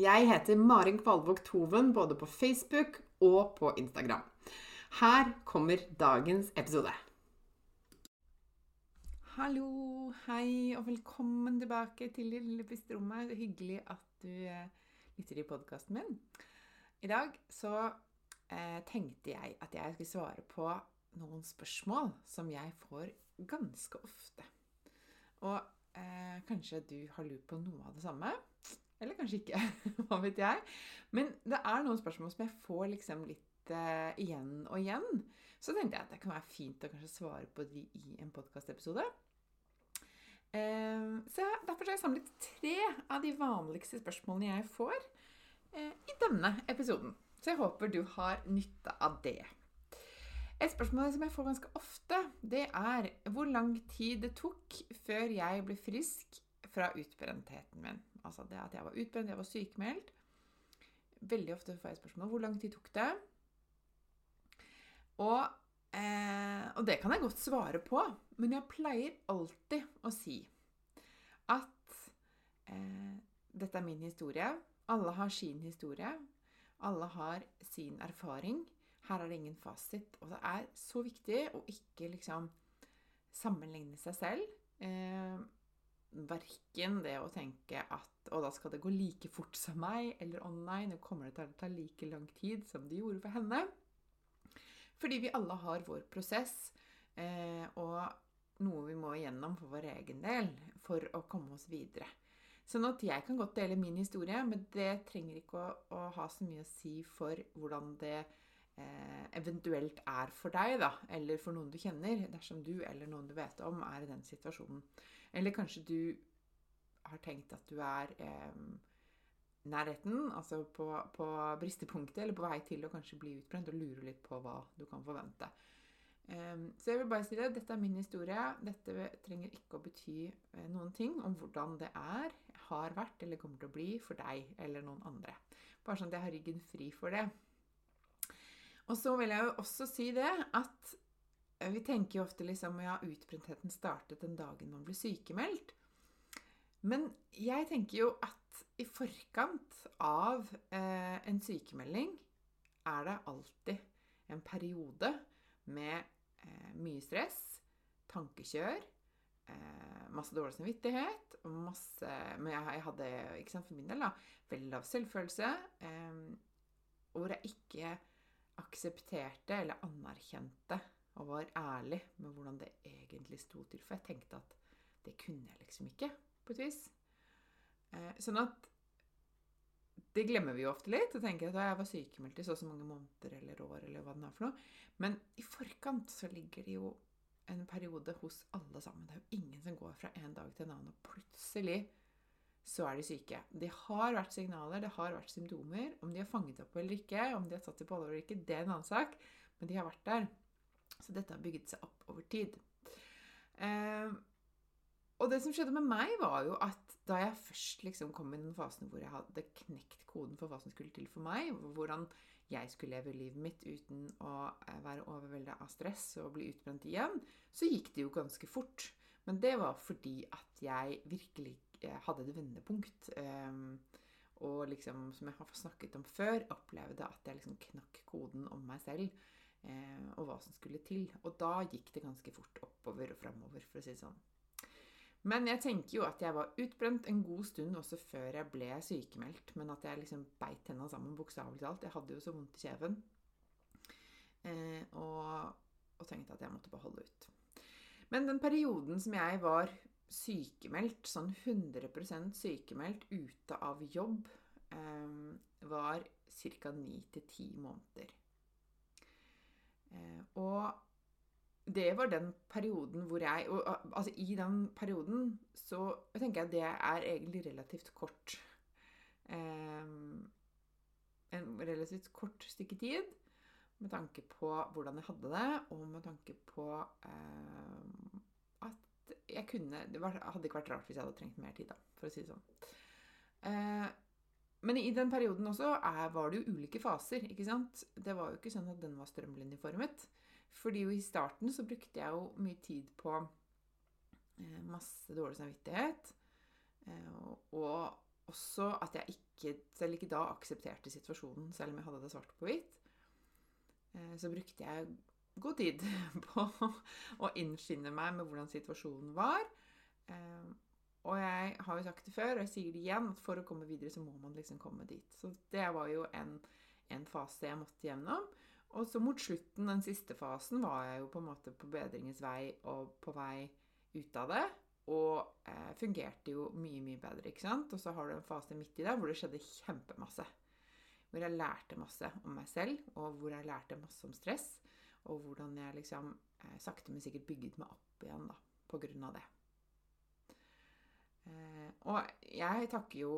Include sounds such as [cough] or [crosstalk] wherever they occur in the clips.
Jeg heter Marin Kvalvåg Toven både på Facebook og på Instagram. Her kommer dagens episode. Hallo, hei og velkommen tilbake til lille pusterommet. Det er hyggelig at du eh, lytter til podkasten min. I dag så eh, tenkte jeg at jeg skulle svare på noen spørsmål som jeg får ganske ofte. Og eh, kanskje du har lurt på noe av det samme. Eller kanskje ikke. [laughs] Hva vet jeg. Men det er noen spørsmål som jeg får liksom litt uh, igjen og igjen. Så tenkte jeg at det kan være fint å kanskje svare på de i en podkastepisode. Uh, så derfor har jeg samlet tre av de vanligste spørsmålene jeg får uh, i denne episoden. Så jeg håper du har nytte av det. Et spørsmål som jeg får ganske ofte, det er hvor lang tid det tok før jeg ble frisk fra utbrentheten min. Altså det at jeg var utbrent, jeg var sykemeldt. Veldig ofte får jeg spørsmål hvor lang tid tok det. Og, eh, og det kan jeg godt svare på, men jeg pleier alltid å si at eh, dette er min historie. Alle har sin historie. Alle har sin erfaring. Her er det ingen fasit. Og det er så viktig å ikke liksom sammenligne seg selv. Eh, verken det å tenke at og da skal det gå like fort som meg, eller å nei, nå kommer det til å ta like lang tid som det gjorde for henne. Fordi vi alle har vår prosess, eh, og noe vi må igjennom for vår egen del for å komme oss videre. Sånn at jeg kan godt dele min historie, men det trenger ikke å, å ha så mye å si for hvordan det eh, eventuelt er for deg, da, eller for noen du kjenner, dersom du eller noen du vet om, er i den situasjonen. Eller kanskje du har tenkt at du er eh, nærheten, altså på, på, bristepunktet, eller på vei til å kanskje bli utbrent, og lurer litt på hva du kan forvente. Um, så jeg vil bare si det. Dette er min historie. Dette trenger ikke å bety eh, noen ting om hvordan det er, har vært eller kommer til å bli for deg eller noen andre. Bare sånn at jeg har ryggen fri for det. Og så vil jeg jo også si det at vi tenker jo ofte liksom ja, utbrentheten startet den dagen man ble sykemeldt. Men jeg tenker jo at i forkant av eh, en sykemelding er det alltid en periode med eh, mye stress, tankekjør, eh, masse dårlig samvittighet masse, Men jeg, jeg hadde ikke sant, for min del da, veldig lav selvfølelse. Eh, hvor jeg ikke aksepterte eller anerkjente og var ærlig med hvordan det egentlig sto til. For jeg tenkte at det kunne jeg liksom ikke på et vis. Eh, sånn at det glemmer vi jo ofte litt. Og tenker at jeg var sykemeldt i så og så mange måneder eller år. eller hva det er for noe. Men i forkant så ligger det jo en periode hos alle sammen. Det er jo ingen som går fra en dag til en annen, og plutselig så er de syke. Det har vært signaler, det har vært symptomer. Om de har fanget opp eller ikke, om de har tatt det på alvor eller ikke, det er en annen sak. Men de har vært der. Så dette har bygget seg opp over tid. Eh, og det som skjedde med meg, var jo at da jeg først liksom kom i den fasen hvor jeg hadde knekt koden for hva som skulle til for meg, hvordan jeg skulle leve livet mitt uten å eh, være overvelda av stress og bli utbrent igjen, så gikk det jo ganske fort. Men det var fordi at jeg virkelig eh, hadde et vendepunkt. Eh, og liksom, som jeg har snakket om før, opplevde at jeg liksom knakk koden om meg selv og hva som skulle til. Og da gikk det ganske fort oppover og framover, for å si det sånn. Men jeg tenker jo at jeg var utbrent en god stund også før jeg ble sykemeldt. Men at jeg liksom beit tenna sammen, bokstavelig talt. Jeg hadde jo så vondt i kjeven. Eh, og, og tenkte at jeg måtte bare holde ut. Men den perioden som jeg var sykemeldt, sånn 100 sykemeldt ute av jobb, eh, var ca. 9-10 måneder. Eh, og det var den perioden hvor jeg og, Altså, i den perioden så tenker jeg at det er egentlig relativt kort. Eh, en relativt kort stykke tid med tanke på hvordan jeg hadde det, og med tanke på eh, at jeg kunne Det var, hadde ikke vært rart hvis jeg hadde trengt mer tid, da, for å si det sånn. Eh, men i den perioden også er, var det jo ulike faser. ikke sant? Det var jo ikke sånn at den var strømlinjeformet. Fordi jo i starten så brukte jeg jo mye tid på eh, masse dårlig samvittighet. Eh, og også at jeg ikke, selv ikke da aksepterte situasjonen, selv om jeg hadde det svart på hvitt. Eh, så brukte jeg god tid [laughs] på å innskinne meg med hvordan situasjonen var. Eh, og jeg har jo sagt det før, og jeg sier det igjen, at for å komme videre så må man liksom komme dit. Så det var jo en, en fase jeg måtte gjennom. Og så mot slutten, den siste fasen, var jeg jo på en måte på bedringens vei og på vei ut av det. Og eh, fungerte jo mye, mye bedre, ikke sant. Og så har du en fase midt i det hvor det skjedde kjempemasse. Hvor jeg lærte masse om meg selv, og hvor jeg lærte masse om stress. Og hvordan jeg liksom eh, sakte, men sikkert bygget meg opp igjen da, på grunn av det. Eh, og jeg takker jo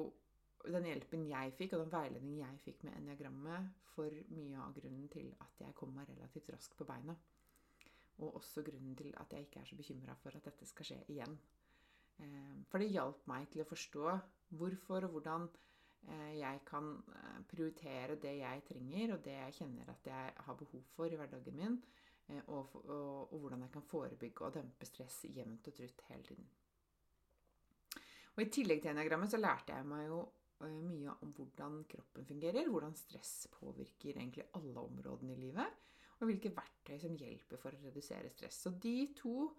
den hjelpen jeg fikk, og den veiledningen jeg fikk med eniagrammet, for mye av grunnen til at jeg kom meg relativt raskt på beina. Og også grunnen til at jeg ikke er så bekymra for at dette skal skje igjen. Eh, for det hjalp meg til å forstå hvorfor og hvordan Eh, jeg kan prioritere det jeg trenger, og det jeg kjenner at jeg har behov for i hverdagen min. Og, og, og hvordan jeg kan forebygge og dempe stress jevnt og trutt hele tiden. Og I tillegg til enagrammet så lærte jeg meg jo mye om hvordan kroppen fungerer. Hvordan stress påvirker egentlig alle områdene i livet. Og hvilke verktøy som hjelper for å redusere stress. Så de to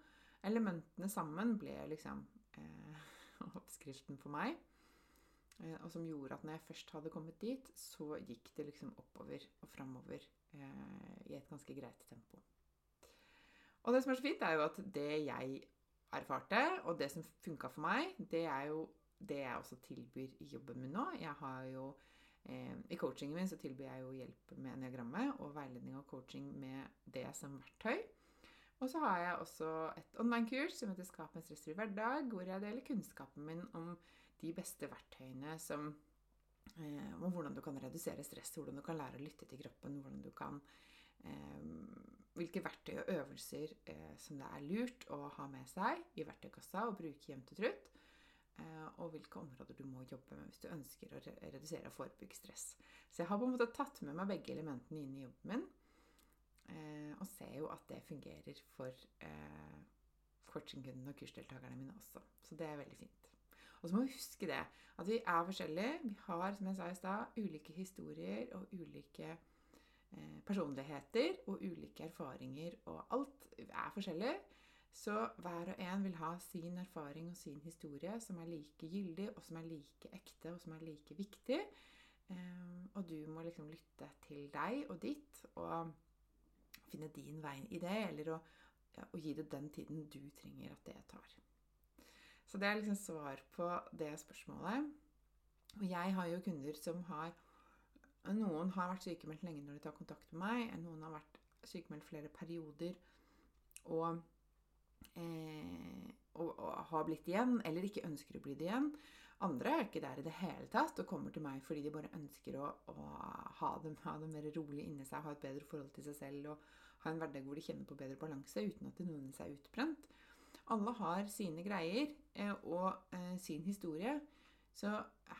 elementene sammen ble liksom eh, [laughs] oppskriften for meg. Eh, og som gjorde at når jeg først hadde kommet dit, så gikk det liksom oppover og framover eh, i et ganske greit tempo. Og det som er så fint, er jo at det jeg erfarte, og det som funka for meg, det er jo det jeg også tilbyr i jobben min nå. Jeg har jo eh, I coachingen min så tilbyr jeg jo hjelp med eniagrammet og veiledning og coaching med det som verktøy. Og så har jeg også et online-kurs som heter Skap en stressfri hverdag, hvor jeg deler kunnskapen min om de beste verktøyene som eh, om hvordan du kan redusere stress, hvordan du kan lære å lytte til kroppen, hvordan du kan Hvilke verktøy og øvelser eh, som det er lurt å ha med seg i verktøykassa og bruke jevnt og trutt. Eh, og hvilke områder du må jobbe med hvis du ønsker å redusere og forebygge stress. Så jeg har på en måte tatt med meg begge elementene inn i jobben min. Eh, og ser jo at det fungerer for eh, coachingkundene og kursdeltakerne mine også. Så det er veldig fint. Og så må vi huske det, at vi er forskjellige. Vi har, som jeg sa i stad, ulike historier og ulike eh, personligheter og ulike erfaringer, og alt er forskjellig. Så hver og en vil ha sin erfaring og sin historie som er like gyldig, og som er like ekte, og som er like viktig. Um, og du må liksom lytte til deg og ditt, og finne din vei i det, eller å, ja, gi det den tiden du trenger at det tar. Så det er liksom svar på det spørsmålet. Og jeg har jo kunder som har Noen har vært sykemeldt lenge når de tar kontakt med meg. Noen har vært sykemeldt flere perioder og, eh, og, og, har blitt igjen, eller ikke ønsker å bli det igjen. Andre er ikke der i det hele tatt og kommer til meg fordi de bare ønsker å, å ha, det, ha, det, mer rolig inni seg, ha et bedre forhold til seg selv og ha en hverdag hvor de kjenner på bedre balanse uten at de nødvendigvis er utbrent. Alle har sine greier eh, og eh, sin historie. Så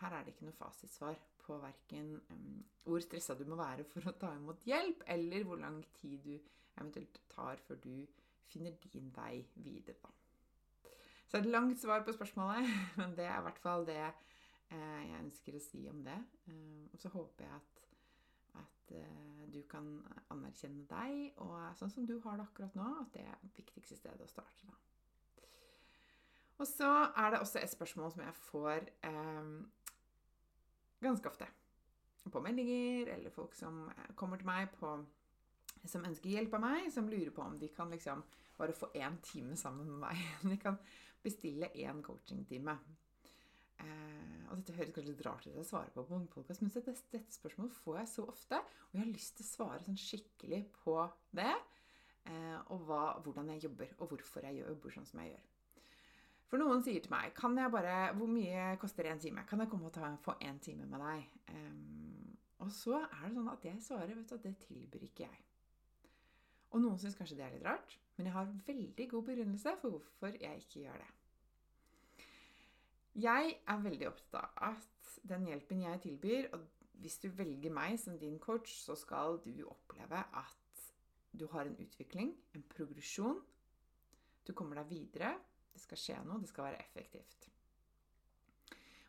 her er det ikke noe fasitsvar på verken um, hvor stressa du må være for å ta imot hjelp, eller hvor lang tid du eventuelt tar før du finner din vei videre. Da. Så et langt svar på spørsmålet, [laughs] men det er i hvert fall det eh, jeg ønsker å si om det. Eh, og så håper jeg at, at eh, du kan anerkjenne deg, og sånn som du har det akkurat nå, at det er det viktigste stedet å starte. da. Og så er det også et spørsmål som jeg får eh, ganske ofte. På meldinger, eller folk som kommer til meg på, som ønsker hjelp av meg, som lurer på om de kan liksom bare få én time sammen med meg. [laughs] De kan bestille én coachingtime. Eh, og dette høres kanskje litt rart ut å svare på på en podcast, men dette, dette, spørsmålet får jeg så ofte, og jeg har lyst til å svare sånn skikkelig på det. Eh, og hva, hvordan jeg jobber, og hvorfor jeg jobber sånn som jeg gjør. For noen sier til meg kan jeg bare, 'Hvor mye koster én time?' 'Kan jeg komme og ta, få én time med deg?' Um, og så er det sånn at jeg svarer vet du, at det tilbyr ikke jeg. Og noen syns kanskje det er litt rart, men jeg har veldig god begrunnelse for hvorfor jeg ikke gjør det. Jeg er veldig opptatt av at den hjelpen jeg tilbyr, og hvis du velger meg som din coach, så skal du oppleve at du har en utvikling, en progresjon. Du kommer deg videre det skal skje noe, det skal være effektivt.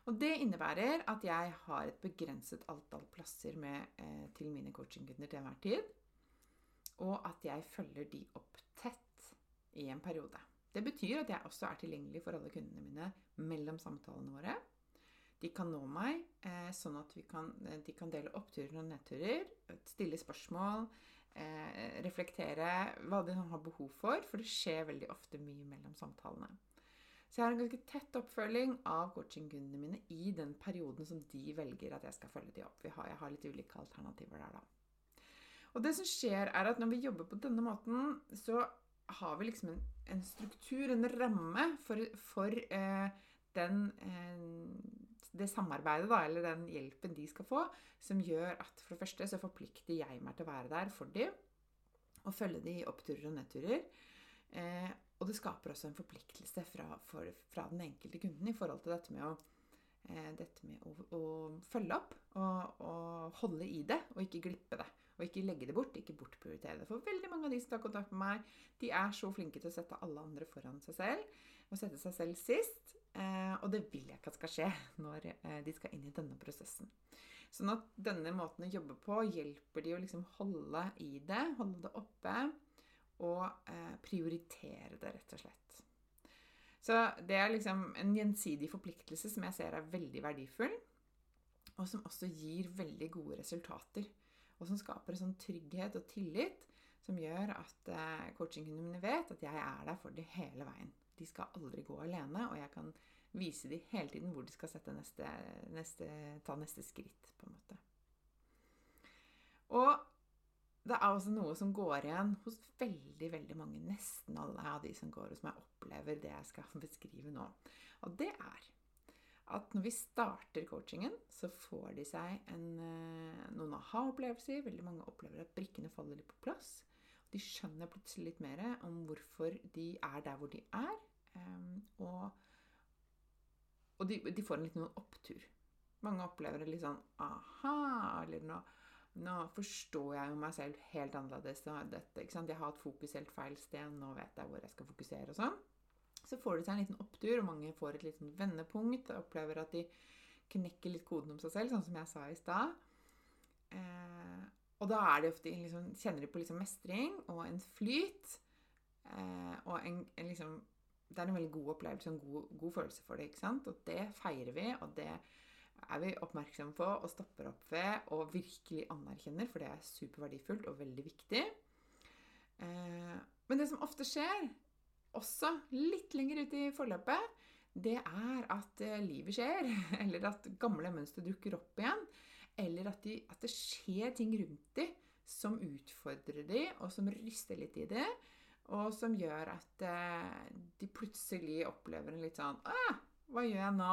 Og Det innebærer at jeg har et begrenset antall plasser med, eh, til mine coachingkunder til enhver tid. Og at jeg følger de opp tett i en periode. Det betyr at jeg også er tilgjengelig for alle kundene mine mellom samtalene våre. De kan nå meg eh, sånn at kan, eh, de kan dele oppturer og nedturer, stille spørsmål, eh, reflektere hva de har behov for, for det skjer veldig ofte mye mellom samtalene. Så jeg har en ganske tett oppfølging av coachingkundene mine i den perioden som de velger at jeg skal følge de opp. Har, jeg har litt ulike alternativer der, da. Og det som skjer, er at når vi jobber på denne måten, så har vi liksom en, en struktur, en ramme, for, for eh, den eh, det samarbeidet, da, eller den hjelpen de skal få, som gjør at for det første så forplikter jeg meg til å være der for dem og følge dem i oppturer og nedturer. Eh, og det skaper også en forpliktelse fra, for, fra, den enkelte kunden i forhold til dette med å, eh, dette med å, å følge opp og, og, holde i det, og ikke glippe det. Og ikke legge det bort, ikke bortprioritere det. For veldig mange av de som tar kontakt med meg, de er så flinke til å sette alle andre foran seg selv, og sette seg selv sist. Eh, og det vil jeg ikke at skal skje når eh, de skal inn i denne prosessen. Sånn at denne måten å jobbe på hjelper de å liksom holde i det, holde det oppe, og eh, prioritere det, rett og slett. Så det er liksom en gjensidig forpliktelse som jeg ser er veldig verdifull, og som også gir veldig gode resultater. Og som skaper en sånn trygghet og tillit som gjør at coachingkundene vet at jeg er der for dem hele veien. De skal aldri gå alene, og jeg kan vise dem hele tiden hvor de skal neste, neste, ta neste skritt. på en måte. Og det er også noe som går igjen hos veldig veldig mange, nesten alle av de som går hos meg, opplever det jeg skal [laughs] beskrive nå. Og det er at når vi starter coachingen, så får de seg en, eh, noen aha-opplevelser. Veldig mange opplever at brikkene faller litt på plass. De skjønner plutselig litt mer om hvorfor de er der hvor de er. Um, og, og de, de, får en liten opptur. Mange opplever det litt sånn aha, eller nå, nå forstår jeg jo meg selv helt annerledes. Dette, jeg har hatt fokus helt feil sted, nå vet jeg hvor jeg skal fokusere og sånn. Så får de seg en liten opptur, og mange får et liten vendepunkt. og Opplever at de knekker litt koden om seg selv, sånn som jeg sa i stad. Eh, og da er det ofte, liksom, kjenner de på liksom mestring og en flyt. Eh, og en, en liksom det er en veldig god opplevelse og en god, god, følelse for det. ikke sant? Og det feirer vi, og det er vi oppmerksomme på og stopper opp ved og virkelig anerkjenner, for det er superverdifullt og veldig viktig. Eh, men det som ofte skjer, også litt lenger ut i forløpet, det er at eh, livet skjer, [laughs] eller at gamle mønstre dukker opp igjen, eller at, de, at det skjer ting rundt dem som utfordrer dem, og som ryster litt i dem og som gjør at eh, de plutselig opplever en litt sånn Hva gjør jeg nå?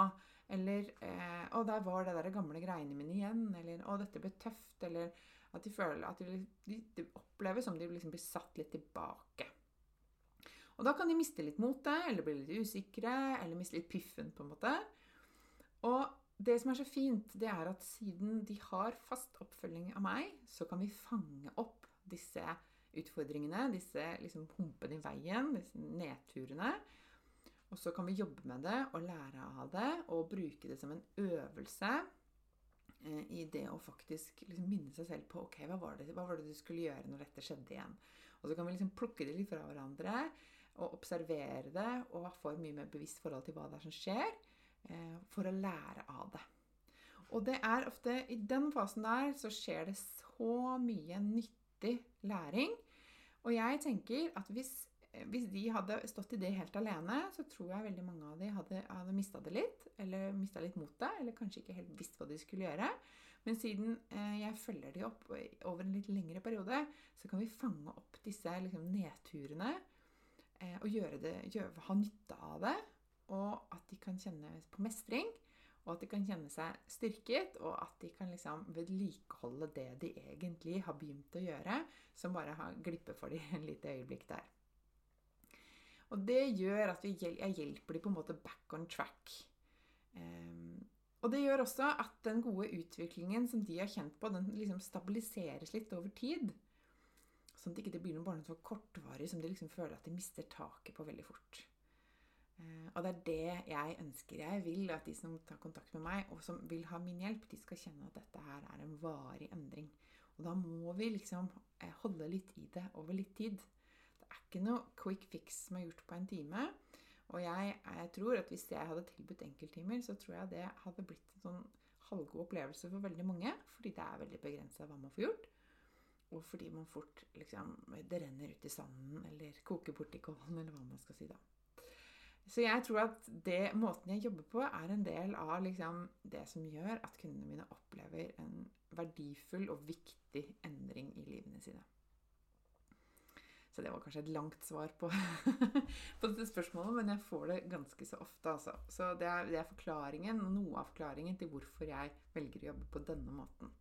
Eller eh, Å, der var det der gamle greiene mine igjen. Eller Å, dette ble tøft. Eller at de føler at de, de, de opplever som de liksom blir satt litt tilbake. Og da kan de miste litt motet, eller bli litt usikre, eller miste litt piffen, på en måte. Og det som er så fint, det er at siden de har fast oppfølging av meg, så kan vi fange opp disse utfordringene, disse liksom humpene i veien, disse nedturene. Og så kan vi jobbe med det og lære av det og bruke det som en øvelse eh, i det å faktisk liksom minne seg selv på ok, hva var, det, hva var det du skulle gjøre når dette skjedde igjen. Og så kan vi liksom plukke det litt fra hverandre og observere det og få et mye mer bevisst forhold til hva det er som skjer, for å lære av det. Og det er ofte i den fasen der så skjer det så mye nyttig læring. Og jeg tenker at hvis hvis de hadde stått i det helt alene, så tror jeg veldig mange av de hadde, hadde mista det litt. Eller mista litt motet, eller kanskje ikke helt visst hva de skulle gjøre. Men siden eh, jeg følger de opp over en litt lengre periode, så kan vi fange opp disse liksom, nedturene eh, og gjøre det, gjøre, ha nytte av det. Og at de kan kjenne på mestring. Og at de kan kjenne seg styrket, og at de kan liksom vedlikeholde det de egentlig har begynt å gjøre, som bare har glippet for dem [laughs] en lite øyeblikk der. Og det gjør at jeg hjelper dem på en måte back on track. Um, og det gjør også at den gode utviklingen som de har kjent på, den liksom stabiliseres litt over tid. Sånn at det ikke blir noe bare så kortvarig som de liksom føler at de mister taket på veldig fort. Uh, og det er det jeg ønsker. Jeg vil at de som tar kontakt med meg, og som vil ha min hjelp, de skal kjenne at dette her er en varig endring. Og da må vi liksom eh, holde litt i det over litt tid Det er ikke noe quick fix som er gjort på en time. Og jeg, jeg, tror at hvis jeg hadde tilbudt enkelttimer, så tror jeg det hadde blitt en sånn halvgod opplevelse for veldig mange. Fordi det er veldig begrensa hva man får gjort. Og fordi man fort liksom Det renner ut i sanden, eller koker bort i kålen, eller hva man skal si da. Så jeg tror at det, måten jeg jobber på, er en del av liksom, det som gjør at kundene mine opplever en verdifull og viktig endring i livene sine. Så det var kanskje et langt svar på, [laughs] på dette spørsmålet, men jeg får det ganske så ofte, altså. Så det er, det er forklaringen, noe av forklaringen til hvorfor jeg velger å jobbe på denne måten.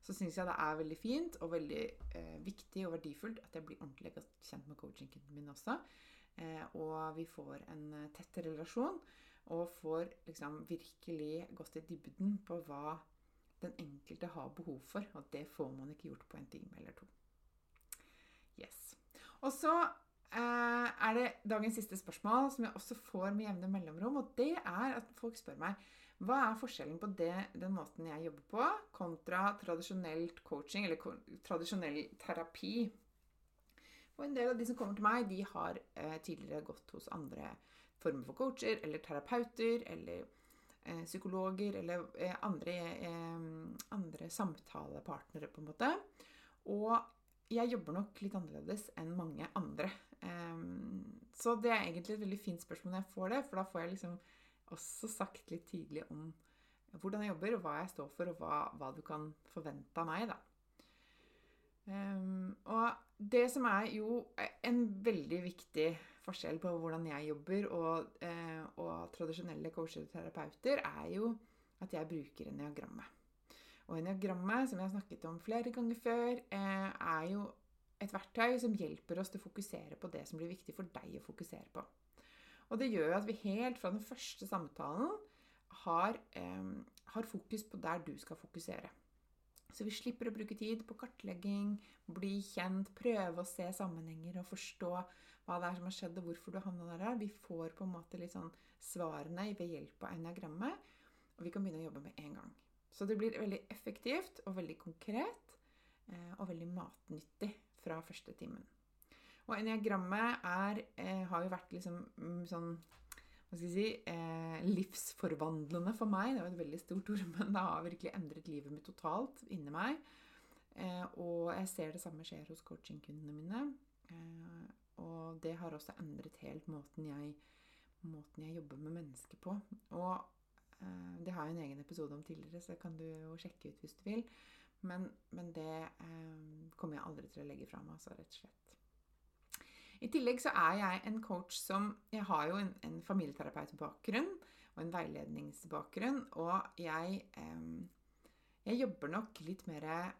Så syns jeg det er veldig fint og veldig eh, viktig og verdifullt at jeg blir ordentlig godt kjent med coachingkunden min også. Eh, og vi får en eh, tett relasjon og får liksom virkelig gått i dybden på hva den enkelte har behov for. Og det får man ikke gjort på en time eller to. Yes. Og så eh, er det dagens siste spørsmål, som jeg også får med jevne mellomrom. Og det er at folk spør meg hva er forskjellen på det, den måten jeg jobber på, kontra tradisjonelt coaching, eller tradisjonell terapi. Og en del av de som kommer til meg, de har eh, tidligere gått hos andre former for coacher, eller terapeuter, eller eh, psykologer, eller eh, andre, eh, andre samtalepartnere, på en måte. Og jeg jobber nok litt annerledes enn mange andre. Um, så det er egentlig et veldig fint spørsmål når jeg får det, for da får jeg liksom også sagt litt tidlig om hvordan jeg jobber, og hva jeg står for, og hva, hva du kan forvente av meg, da. Um, og det som er jo en veldig viktig forskjell på hvordan jeg jobber og, uh, og tradisjonelle coacher og terapeuter, er jo at jeg bruker eniagrammet. Og eniagrammet, som jeg har snakket om flere ganger før, uh, er jo et verktøy som hjelper oss til å fokusere på det som blir viktig for deg å fokusere på. Og det gjør at vi helt fra den første samtalen har, um, har fokus på der du skal fokusere. Så vi slipper å bruke tid på kartlegging, bli kjent, prøve å se sammenhenger og forstå hva det er som har skjedd, og hvorfor du havna der. Vi får på en måte litt sånn svarene ved hjelp av enneagrammet, og vi kan begynne å jobbe med en gang. Så det blir veldig effektivt og veldig konkret eh, og veldig matnyttig fra første timen. Og eniagrammet er, eh, har jo vært liksom mm, sånn hva skal jeg si, eh, livsforvandlende for meg. Det var et veldig stort ord, [laughs] men det har virkelig endret livet mitt totalt inni meg. Eh, og jeg ser det samme skjer hos coachingkundene mine. Eh, og det har også endret helt måten jeg, måten jeg jobber med mennesker på. Og Eh, det har jeg en egen episode om tidligere, så det kan du jo sjekke ut hvis du vil. Men, men det eh, kommer jeg aldri til å legge fra meg, altså, rett og slett. I tillegg så er jeg en coach som Jeg har jo en, en familieterapeutbakgrunn og en veiledningsbakgrunn, og jeg, eh, jeg jobber nok litt mer eh,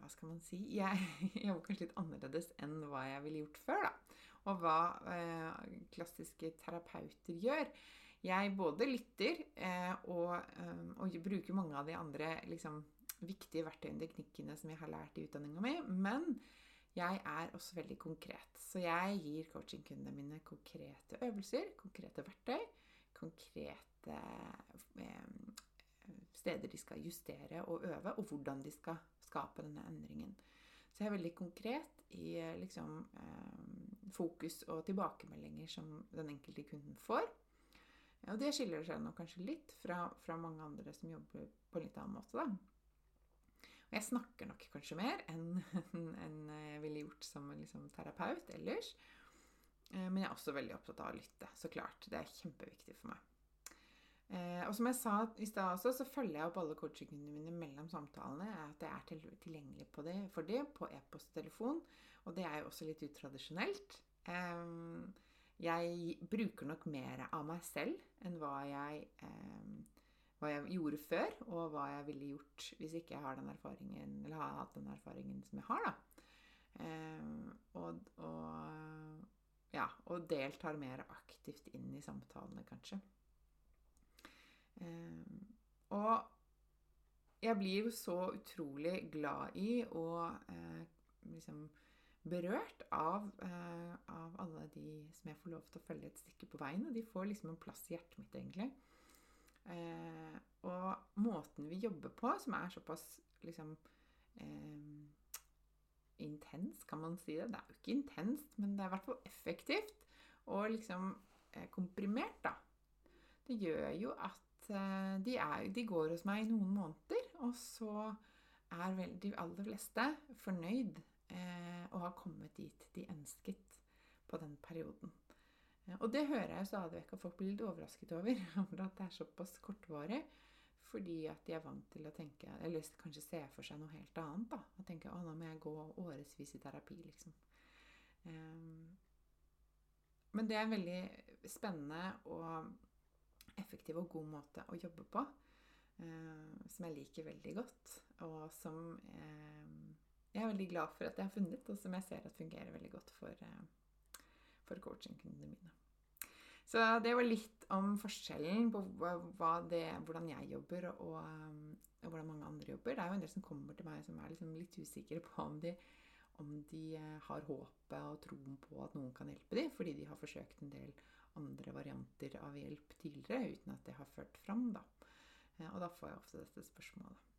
hva skal man si Jeg, [laughs] jeg jobber kanskje litt annerledes enn hva jeg ville gjort før. da. Og hva eh, klassiske terapeuter gjør. Jeg både lytter eh, og, og, bruker mange av de andre liksom, viktige verktøyene og teknikkene som jeg har lært i utdanninga mi, men jeg er også veldig konkret. Så jeg gir coachingkundene mine konkrete øvelser, konkrete verktøy, konkrete steder de skal justere og øve, og hvordan de skal skape denne endringen. Så jeg er veldig konkret i liksom, fokus og tilbakemeldinger som den enkelte kunden får. Og det skiller seg nok kanskje litt fra, fra mange andre som jobber på en litt annen måte. da. Jeg snakker nok kanskje mer enn [laughs] en jeg ville gjort som liksom, terapeut ellers. Eh, men jeg er også veldig opptatt av å lytte, så klart. Det er kjempeviktig for meg. Eh, og som jeg sa i stad også, så følger jeg opp alle coachingene mine mellom samtalene. At jeg er tilgjengelig på det, for det på e-post og telefon. Og det er jo også litt utradisjonelt. Eh, jeg bruker nok mer av meg selv enn hva jeg hva jeg gjorde før, og hva jeg ville gjort hvis ikke jeg har den erfaringen, eller har hatt den erfaringen som jeg har. da. Eh, og, og, ja, og deltar mer aktivt inn i samtalene, kanskje. Eh, og jeg blir jo så utrolig glad i og eh, liksom berørt av, eh, av, alle de som jeg får lov til å følge et stykke på veien. Og de får liksom en plass i hjertet mitt, egentlig. Eh, og måten vi jobber på, som er såpass liksom eh, intens, kan man si det. Det er jo ikke intenst, men det er i hvert fall effektivt og liksom eh, komprimert, da. Det gjør jo at eh, de, er, de, går hos meg i noen måneder, og så er vel de aller fleste fornøyd eh, og har kommet dit de ønsket på den perioden. Og det hører jeg stadig vekk at folk blir litt overrasket [laughs] over. At det er såpass kortvarig. Fordi at de er vant til å tenke Eller kanskje se for seg noe helt annet. da, Og tenke å, nå må jeg gå årevis i terapi, liksom. Um, men det er en veldig spennende og effektiv og god måte å jobbe på. Uh, som jeg liker veldig godt, og som uh, jeg er veldig glad for at jeg har funnet, og som jeg ser at fungerer veldig godt for, uh, for coachingkundene mine. Så det var litt om forskjellen på det, hvordan jeg jobber, og, um, og, hvordan mange andre jobber. Det er jo en del som kommer til meg som er liksom litt usikre på om de, om de eh, har håpet og troen på at noen kan hjelpe dem, fordi de har forsøkt en del andre varianter av hjelp tidligere uten at det har ført fram. Da. Eh, og da får jeg ofte dette spørsmålet.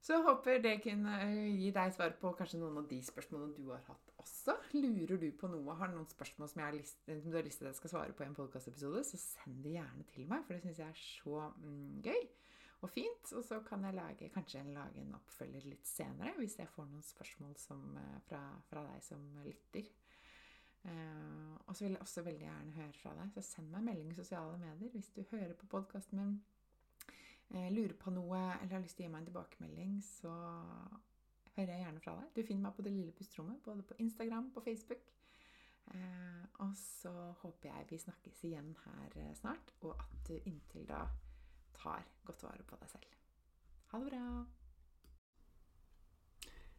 Så jeg håper det kunne eh, gi deg svar på kanskje noen av de spørsmålene du har hatt også. Lurer du på noe, har noen spørsmål som, lyst, som du har lyst til at jeg skal svare på i en podkastepisode, så send det gjerne til meg, for det syns jeg er så mm, gøy og fint. Og så kan jeg lage, kanskje lage en oppfølger litt senere, hvis jeg får noen spørsmål som, eh, fra, fra, deg som lytter. Uh, og så vil jeg også veldig gjerne høre fra deg, så send meg en melding i sosiale medier hvis du hører på podkasten min lurer på noe eller har lyst til å gi meg en tilbakemelding, så hører jeg gjerne fra deg. Du finner meg på Det lille pusterommet, både på Instagram og Facebook. Eh, og så håper jeg vi snakkes igjen her eh, snart, og at du inntil da tar godt vare på deg selv. Ha det bra!